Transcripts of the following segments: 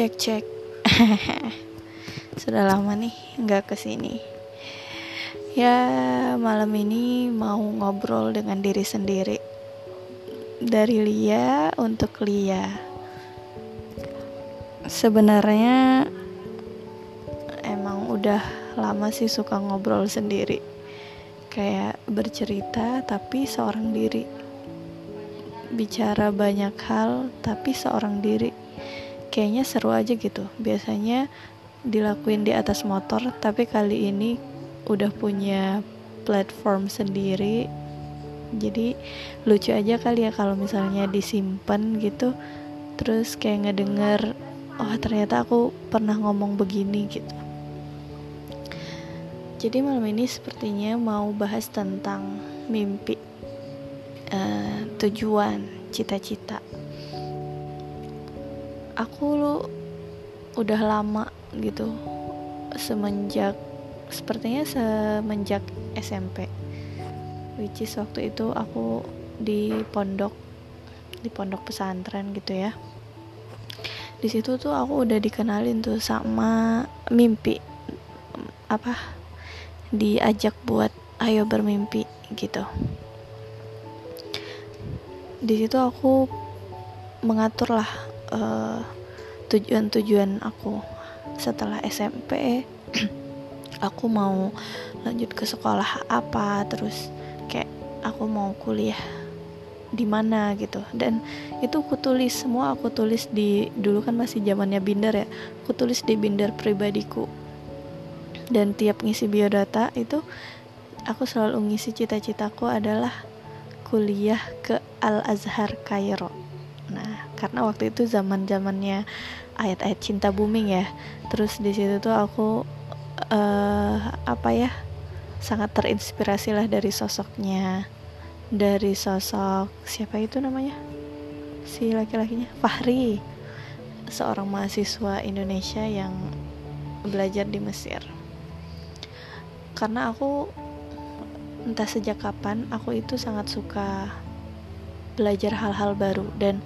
Cek cek. Sudah lama nih nggak ke sini. Ya malam ini mau ngobrol dengan diri sendiri. Dari Lia untuk Lia. Sebenarnya emang udah lama sih suka ngobrol sendiri. Kayak bercerita tapi seorang diri. Bicara banyak hal tapi seorang diri kayaknya seru aja gitu. Biasanya dilakuin di atas motor tapi kali ini udah punya platform sendiri. Jadi lucu aja kali ya kalau misalnya disimpan gitu terus kayak ngedenger oh ternyata aku pernah ngomong begini gitu. Jadi malam ini sepertinya mau bahas tentang mimpi uh, tujuan cita-cita aku udah lama gitu semenjak sepertinya semenjak SMP which is waktu itu aku di pondok di pondok pesantren gitu ya. Di situ tuh aku udah dikenalin tuh sama mimpi apa diajak buat ayo bermimpi gitu. Di situ aku mengatur lah tujuan tujuan-tujuan aku setelah SMP aku mau lanjut ke sekolah apa terus kayak aku mau kuliah di mana gitu. Dan itu aku tulis semua aku tulis di dulu kan masih zamannya binder ya aku tulis di binder pribadiku. Dan tiap ngisi biodata itu aku selalu ngisi cita-citaku adalah kuliah ke Al Azhar Kairo. Nah karena waktu itu zaman zamannya ayat-ayat cinta booming ya. Terus di situ tuh aku uh, apa ya sangat terinspirasi lah dari sosoknya. Dari sosok siapa itu namanya? Si laki-lakinya? Fahri. Seorang mahasiswa Indonesia yang belajar di Mesir. Karena aku entah sejak kapan aku itu sangat suka belajar hal-hal baru. Dan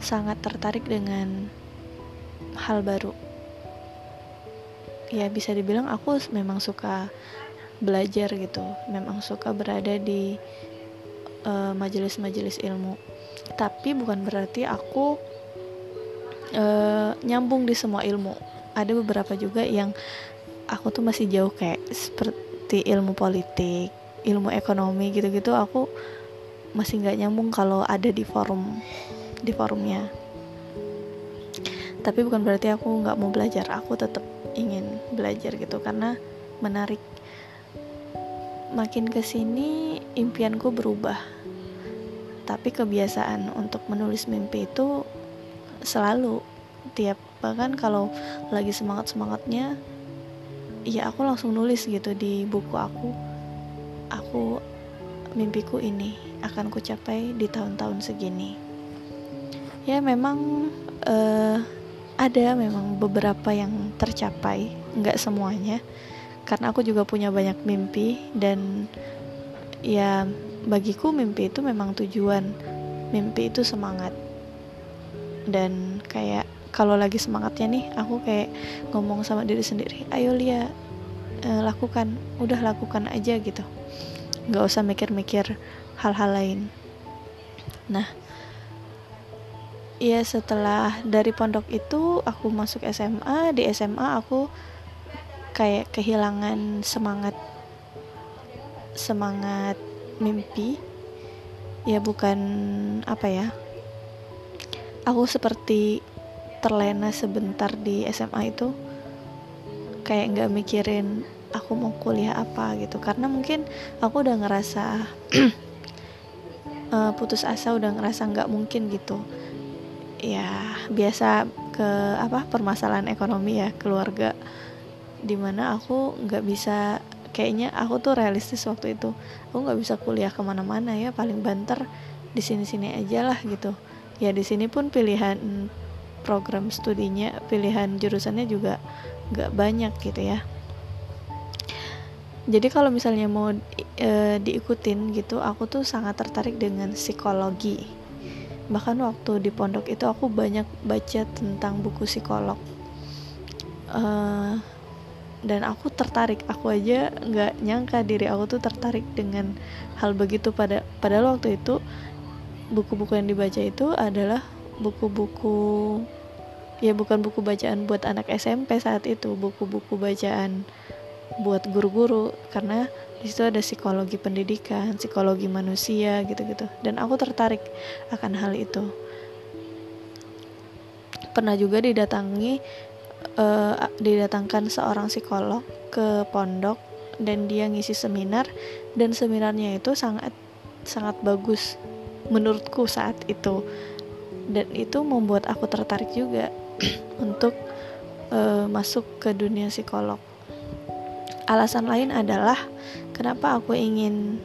sangat tertarik dengan hal baru. Ya bisa dibilang aku memang suka belajar gitu. Memang suka berada di uh, majelis-majelis ilmu. Tapi bukan berarti aku uh, nyambung di semua ilmu. Ada beberapa juga yang aku tuh masih jauh kayak seperti ilmu politik ilmu ekonomi gitu-gitu aku masih nggak nyambung kalau ada di forum di forumnya. Tapi bukan berarti aku nggak mau belajar. Aku tetap ingin belajar gitu karena menarik. Makin ke sini impianku berubah. Tapi kebiasaan untuk menulis mimpi itu selalu tiap bahkan kalau lagi semangat semangatnya ya aku langsung nulis gitu di buku aku. Aku mimpiku ini akan kucapai di tahun-tahun segini ya memang uh, ada memang beberapa yang tercapai. Nggak semuanya. Karena aku juga punya banyak mimpi dan ya bagiku mimpi itu memang tujuan. Mimpi itu semangat. Dan kayak kalau lagi semangatnya nih aku kayak ngomong sama diri sendiri ayo Lia uh, lakukan. Udah lakukan aja gitu. Nggak usah mikir-mikir hal-hal lain. Nah ya setelah dari pondok itu aku masuk SMA di SMA aku kayak kehilangan semangat semangat mimpi. Ya bukan apa ya aku seperti terlena sebentar di SMA itu kayak nggak mikirin aku mau kuliah apa gitu. Karena mungkin aku udah ngerasa uh, putus asa udah ngerasa nggak mungkin gitu ya biasa ke apa permasalahan ekonomi ya keluarga. Di mana aku nggak bisa kayaknya aku tuh realistis waktu itu. Aku nggak bisa kuliah ke mana-mana ya paling banter di sini-sini aja lah gitu. Ya di sini pun pilihan program studinya pilihan jurusannya juga nggak banyak gitu ya. Jadi kalau misalnya mau e, diikutin gitu aku tuh sangat tertarik dengan psikologi bahkan waktu di pondok itu aku banyak baca tentang buku psikolog. Uh, dan aku tertarik. Aku aja nggak nyangka diri aku tuh tertarik dengan hal begitu. Pada padahal waktu itu buku-buku yang dibaca itu adalah buku-buku ya bukan buku bacaan buat anak SMP saat itu buku-buku bacaan buat guru-guru. Karena di situ ada psikologi pendidikan, psikologi manusia gitu-gitu. Dan aku tertarik akan hal itu. Pernah juga didatangi uh, didatangkan seorang psikolog ke pondok dan dia ngisi seminar dan seminarnya itu sangat sangat bagus menurutku saat itu dan itu membuat aku tertarik juga untuk uh, masuk ke dunia psikolog. Alasan lain adalah kenapa aku ingin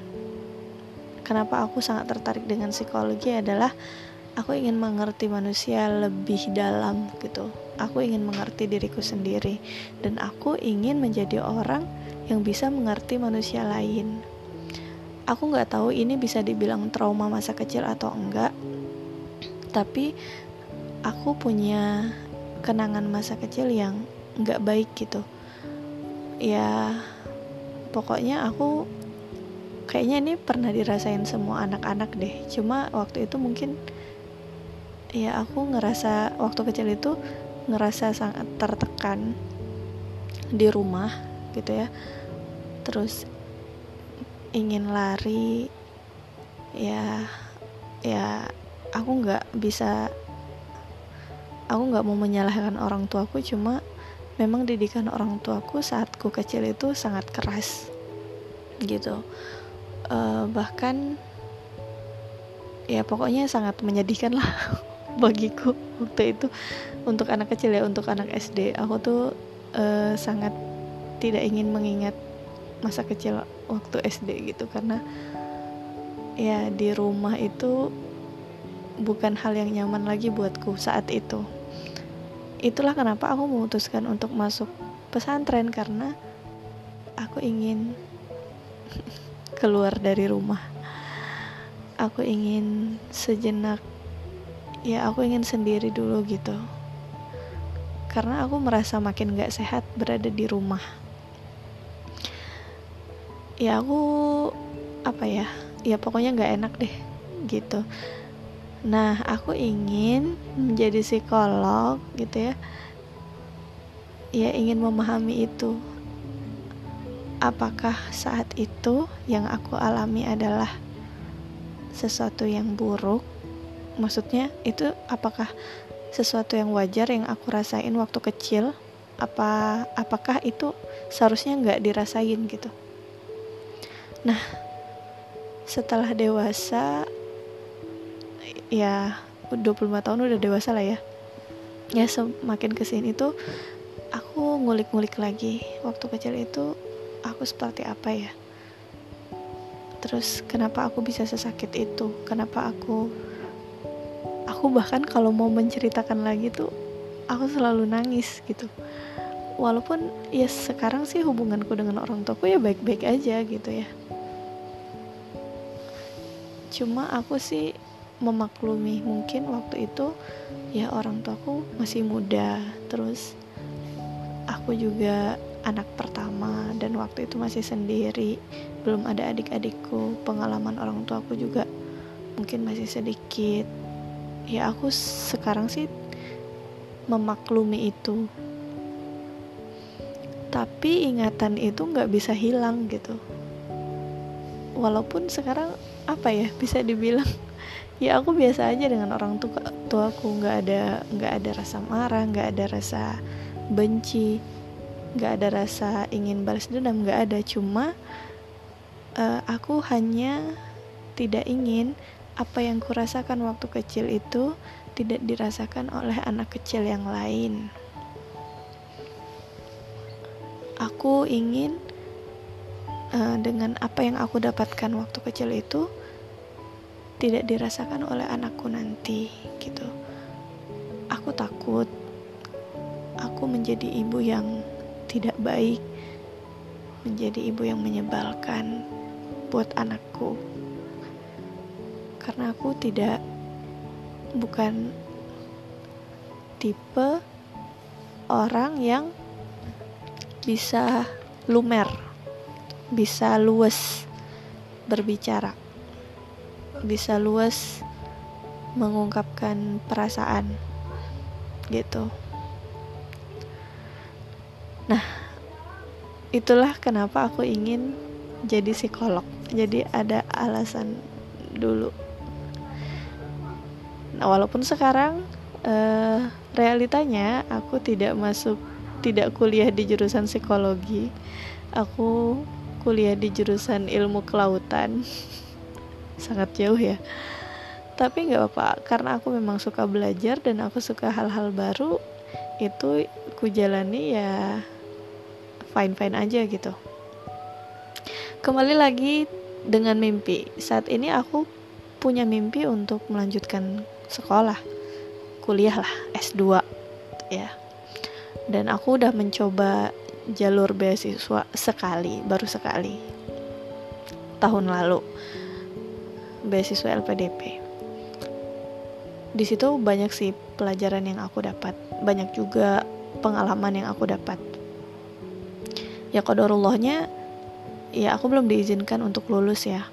kenapa aku sangat tertarik dengan psikologi adalah aku ingin mengerti manusia lebih dalam gitu. Aku ingin mengerti diriku sendiri dan aku ingin menjadi orang yang bisa mengerti manusia lain. Aku nggak tahu ini bisa dibilang trauma masa kecil atau enggak, tapi aku punya kenangan masa kecil yang nggak baik gitu ya pokoknya aku kayaknya ini pernah dirasain semua anak-anak deh. Cuma waktu itu mungkin ya aku ngerasa waktu kecil itu ngerasa sangat tertekan di rumah gitu ya. Terus ingin lari ya ya aku nggak bisa aku nggak mau menyalahkan orang tuaku cuma memang didikan orang tuaku saat ku kecil itu sangat keras gitu. Uh, bahkan ya pokoknya sangat menyedihkan lah bagiku waktu itu. Untuk anak kecil ya untuk anak SD aku tuh uh, sangat tidak ingin mengingat masa kecil waktu SD gitu. Karena ya di rumah itu bukan hal yang nyaman lagi buatku saat itu itulah kenapa aku memutuskan untuk masuk pesantren karena aku ingin keluar dari rumah. Aku ingin sejenak ya aku ingin sendiri dulu gitu. Karena aku merasa makin gak sehat berada di rumah. Ya aku apa ya ya pokoknya gak enak deh gitu Nah, aku ingin menjadi psikolog gitu ya. Ya, ingin memahami itu. Apakah saat itu yang aku alami adalah sesuatu yang buruk? Maksudnya, itu apakah sesuatu yang wajar yang aku rasain waktu kecil? Apa apakah itu seharusnya nggak dirasain gitu? Nah, setelah dewasa ya 25 tahun udah dewasa lah ya. Ya semakin ke sini tuh aku ngulik-ngulik lagi. Waktu kecil itu aku seperti apa ya? Terus kenapa aku bisa sesakit itu? Kenapa aku aku bahkan kalau mau menceritakan lagi tuh aku selalu nangis gitu. Walaupun ya sekarang sih hubunganku dengan orang tuaku ya baik-baik aja gitu ya. Cuma aku sih memaklumi mungkin waktu itu ya orang tuaku masih muda. Terus aku juga anak pertama dan waktu itu masih sendiri. Belum ada adik-adikku pengalaman orang tuaku juga mungkin masih sedikit. Ya aku sekarang sih memaklumi itu. Tapi ingatan itu nggak bisa hilang gitu. Walaupun sekarang apa ya bisa dibilang ya aku biasa aja dengan orang tua tuaku. Nggak ada nggak ada rasa marah nggak ada rasa benci nggak ada rasa ingin balas dendam nggak ada. Cuma uh, aku hanya tidak ingin apa yang kurasakan waktu kecil itu tidak dirasakan oleh anak kecil yang lain. Aku ingin uh, dengan apa yang aku dapatkan waktu kecil itu tidak dirasakan oleh anakku nanti gitu. Aku takut aku menjadi ibu yang tidak baik menjadi ibu yang menyebalkan buat anakku. Karena aku tidak bukan tipe orang yang bisa lumer, bisa luas berbicara, bisa luas mengungkapkan perasaan gitu. Nah, itulah kenapa aku ingin jadi psikolog. Jadi ada alasan dulu. Nah, walaupun sekarang uh, realitanya aku tidak masuk tidak kuliah di jurusan psikologi. Aku kuliah di jurusan ilmu kelautan. Sangat jauh ya. Tapi nggak apa-apa karena aku memang suka belajar dan aku suka hal-hal baru itu ku jalani ya fine fine aja gitu. Kembali lagi dengan mimpi. Saat ini aku punya mimpi untuk melanjutkan sekolah kuliah lah S2 ya. Dan aku udah mencoba jalur beasiswa sekali baru sekali tahun lalu beasiswa LPDP di situ banyak sih pelajaran yang aku dapat. Banyak juga pengalaman yang aku dapat. Ya kodorullahnya ya aku belum diizinkan untuk lulus ya.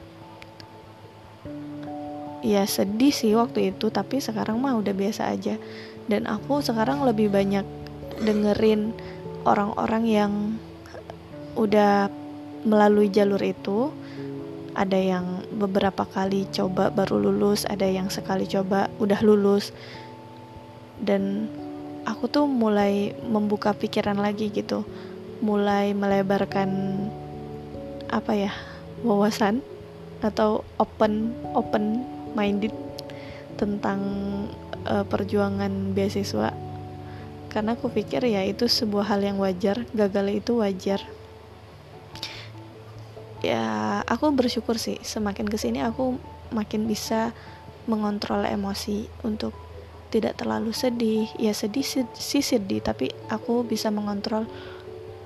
Ya sedih sih waktu itu tapi sekarang mah udah biasa aja. Dan aku sekarang lebih banyak dengerin orang-orang yang udah melalui jalur itu ada yang beberapa kali coba baru lulus ada yang sekali coba udah lulus. Dan aku tuh mulai membuka pikiran lagi gitu. Mulai melebarkan apa ya wawasan atau open open minded tentang uh, perjuangan beasiswa. Karena aku pikir ya itu sebuah hal yang wajar gagal itu wajar ya aku bersyukur sih. Semakin ke sini aku makin bisa mengontrol emosi untuk tidak terlalu sedih. Ya sedih sih sedih tapi aku bisa mengontrol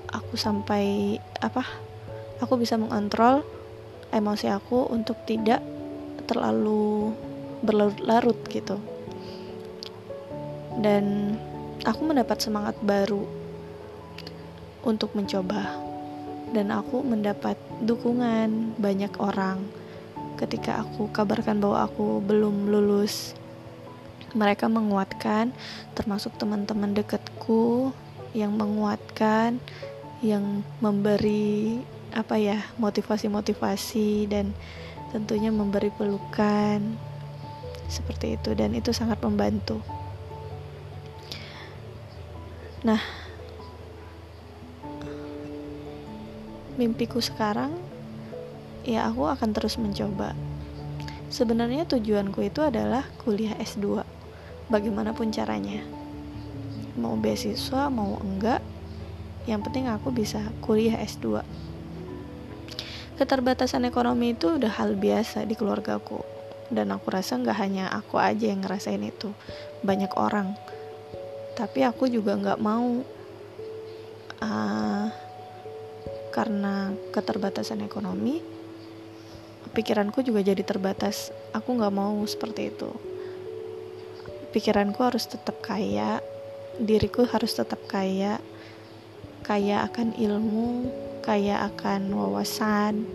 aku sampai apa aku bisa mengontrol emosi aku untuk tidak terlalu berlarut-larut gitu. Dan aku mendapat semangat baru untuk mencoba dan aku mendapat dukungan banyak orang ketika aku kabarkan bahwa aku belum lulus mereka menguatkan termasuk teman-teman dekatku yang menguatkan yang memberi apa ya motivasi-motivasi dan tentunya memberi pelukan seperti itu dan itu sangat membantu. Nah, mimpiku sekarang ya aku akan terus mencoba. Sebenarnya tujuanku itu adalah kuliah S2. Bagaimanapun caranya. Mau beasiswa, mau enggak, yang penting aku bisa kuliah S2 keterbatasan ekonomi itu udah hal biasa di keluargaku dan aku rasa nggak hanya aku aja yang ngerasain itu banyak orang tapi aku juga nggak mau uh, karena keterbatasan ekonomi pikiranku juga jadi terbatas. Aku nggak mau seperti itu. Pikiranku harus tetap kaya diriku harus tetap kaya. Kaya akan ilmu, kaya akan wawasan,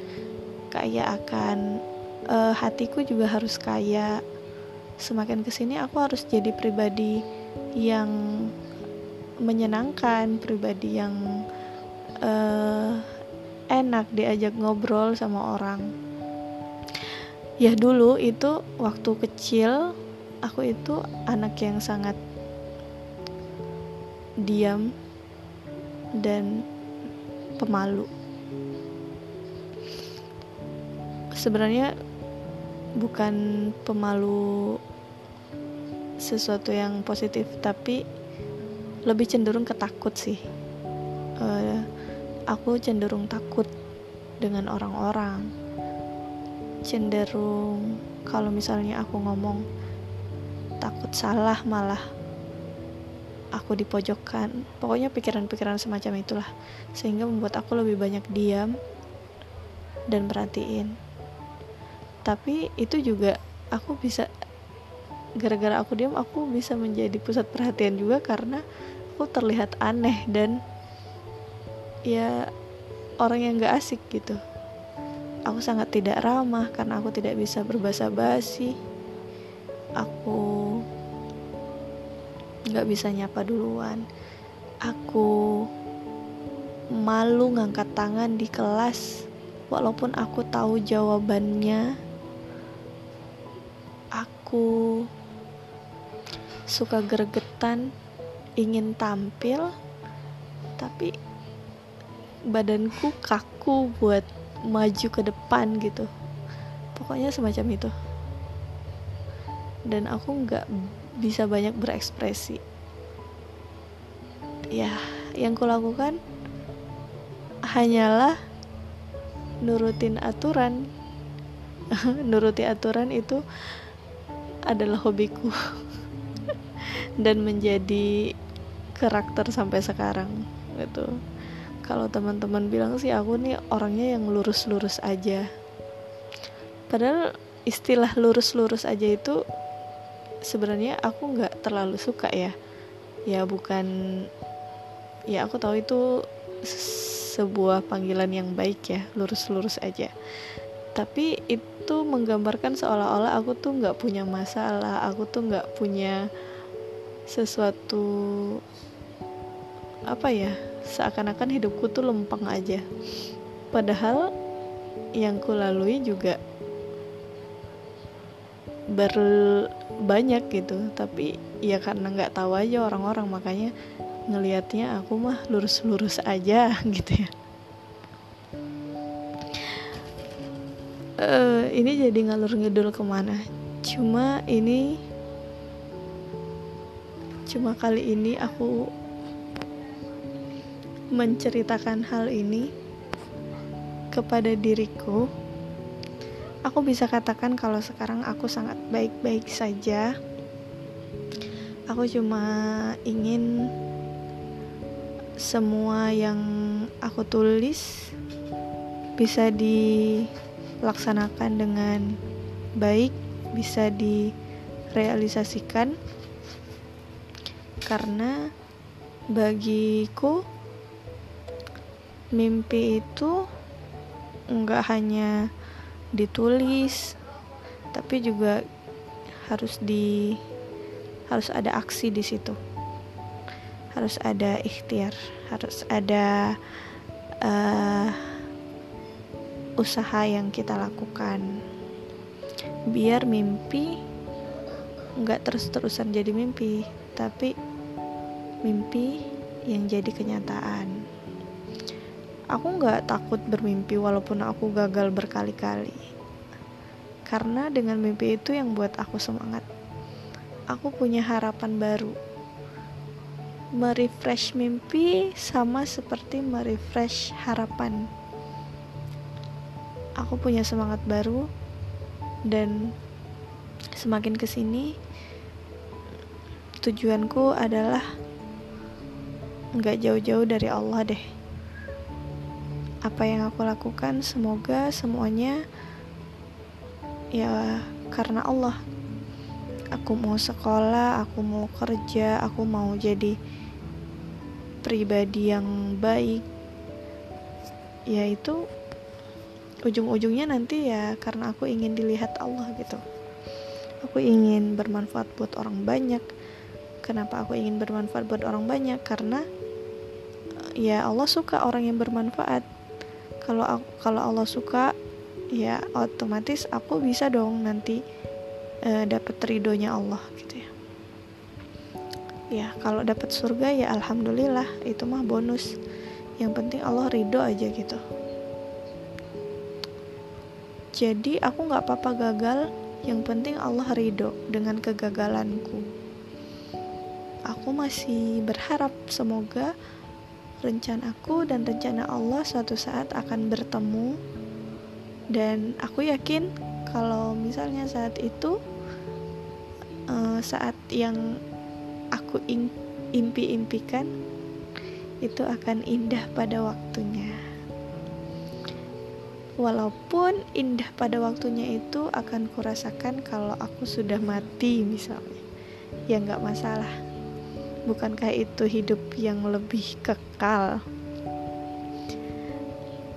kaya akan uh, hatiku juga harus kaya. Semakin ke sini aku harus jadi pribadi yang menyenangkan, pribadi yang uh, enak diajak ngobrol sama orang. Ya dulu itu waktu kecil aku itu anak yang sangat diam dan pemalu. Sebenarnya bukan pemalu sesuatu yang positif, tapi lebih cenderung ketakut sih. Uh, aku cenderung takut dengan orang-orang. Cenderung kalau misalnya aku ngomong takut salah malah aku dipojokkan pokoknya pikiran-pikiran semacam itulah sehingga membuat aku lebih banyak diam dan perhatiin tapi itu juga aku bisa gara-gara aku diam aku bisa menjadi pusat perhatian juga karena aku terlihat aneh dan ya orang yang gak asik gitu. Aku sangat tidak ramah karena aku tidak bisa berbahasa basi aku gak bisa nyapa duluan. Aku malu ngangkat tangan di kelas walaupun aku tahu jawabannya. Aku suka gregetan ingin tampil tapi badanku kaku buat maju ke depan gitu. Pokoknya semacam itu. Dan aku nggak bisa banyak berekspresi. Ya yang kulakukan hanyalah nurutin aturan. Nuruti aturan itu adalah hobiku. Dan menjadi karakter sampai sekarang gitu kalau teman-teman bilang sih aku nih orangnya yang lurus-lurus aja. Padahal istilah lurus-lurus aja itu sebenarnya aku nggak terlalu suka ya. Ya bukan ya aku tahu itu sebuah panggilan yang baik ya lurus-lurus aja. Tapi itu menggambarkan seolah-olah aku tuh nggak punya masalah aku tuh nggak punya sesuatu apa ya seakan-akan hidupku tuh lempeng aja. Padahal yang ku lalui juga berbanyak gitu. Tapi ya karena nggak tahu aja orang-orang makanya ngelihatnya aku mah lurus-lurus aja gitu ya. Uh, ini jadi ngalur ngidul ke mana? Cuma ini cuma kali ini aku menceritakan hal ini kepada diriku aku bisa katakan kalau sekarang aku sangat baik-baik saja. Aku cuma ingin semua yang aku tulis bisa dilaksanakan dengan baik bisa direalisasikan. Karena bagiku mimpi itu nggak hanya ditulis tapi juga harus di harus ada aksi di situ harus ada ikhtiar harus ada uh, usaha yang kita lakukan biar mimpi nggak terus-terusan jadi mimpi tapi mimpi yang jadi kenyataan. Aku nggak takut bermimpi walaupun aku gagal berkali-kali. Karena dengan mimpi itu yang buat aku semangat. Aku punya harapan baru. Merefresh mimpi sama seperti merefresh harapan. Aku punya semangat baru dan semakin ke sini tujuanku adalah nggak jauh-jauh dari Allah deh apa yang aku lakukan semoga semuanya ya karena Allah. Aku mau sekolah aku mau kerja aku mau jadi pribadi yang baik. Ya itu ujung-ujungnya nanti ya karena aku ingin dilihat Allah gitu. Aku ingin bermanfaat buat orang banyak. Kenapa aku ingin bermanfaat buat orang banyak? Karena ya Allah suka orang yang bermanfaat kalau kalau Allah suka ya otomatis aku bisa dong nanti uh, dapat ridhonya Allah gitu ya. Ya kalau dapat surga ya alhamdulillah itu mah bonus. Yang penting Allah ridho aja gitu. Jadi aku nggak apa-apa gagal yang penting Allah ridho dengan kegagalanku. Aku masih berharap semoga rencanaku dan rencana Allah suatu saat akan bertemu. Dan aku yakin kalau misalnya saat itu uh, saat yang aku impi-impikan itu akan indah pada waktunya. Walaupun indah pada waktunya itu akan kurasakan kalau aku sudah mati misalnya. Ya nggak masalah bukankah itu hidup yang lebih kekal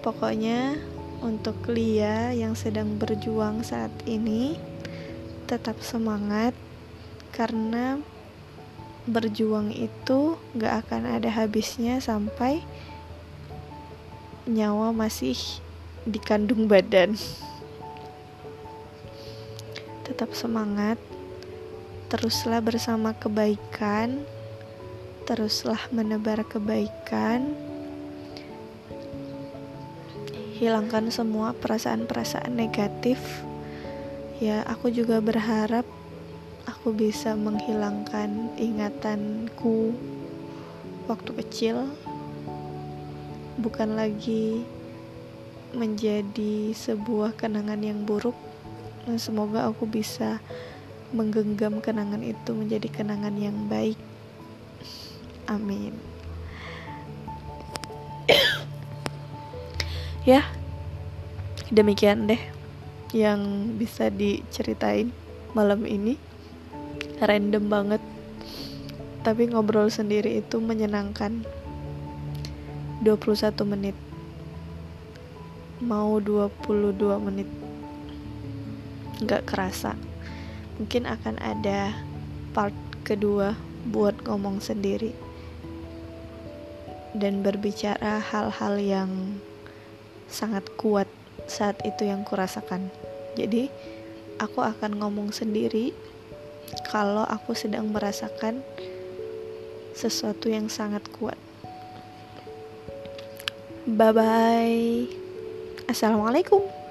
pokoknya untuk Lia yang sedang berjuang saat ini tetap semangat karena berjuang itu gak akan ada habisnya sampai nyawa masih dikandung badan. Tetap semangat, teruslah bersama kebaikan, teruslah menebar kebaikan. Hilangkan semua perasaan-perasaan negatif. Ya, aku juga berharap aku bisa menghilangkan ingatanku waktu kecil bukan lagi menjadi sebuah kenangan yang buruk semoga aku bisa menggenggam kenangan itu menjadi kenangan yang baik amin. Ya demikian deh yang bisa diceritain malam ini. Random banget tapi ngobrol sendiri itu menyenangkan. 21 menit. Mau 22 menit. Nggak kerasa. Mungkin akan ada part kedua buat ngomong sendiri dan berbicara hal-hal yang sangat kuat saat itu yang kurasakan. Jadi aku akan ngomong sendiri kalau aku sedang merasakan sesuatu yang sangat kuat. Bye bye Assalamualaikum.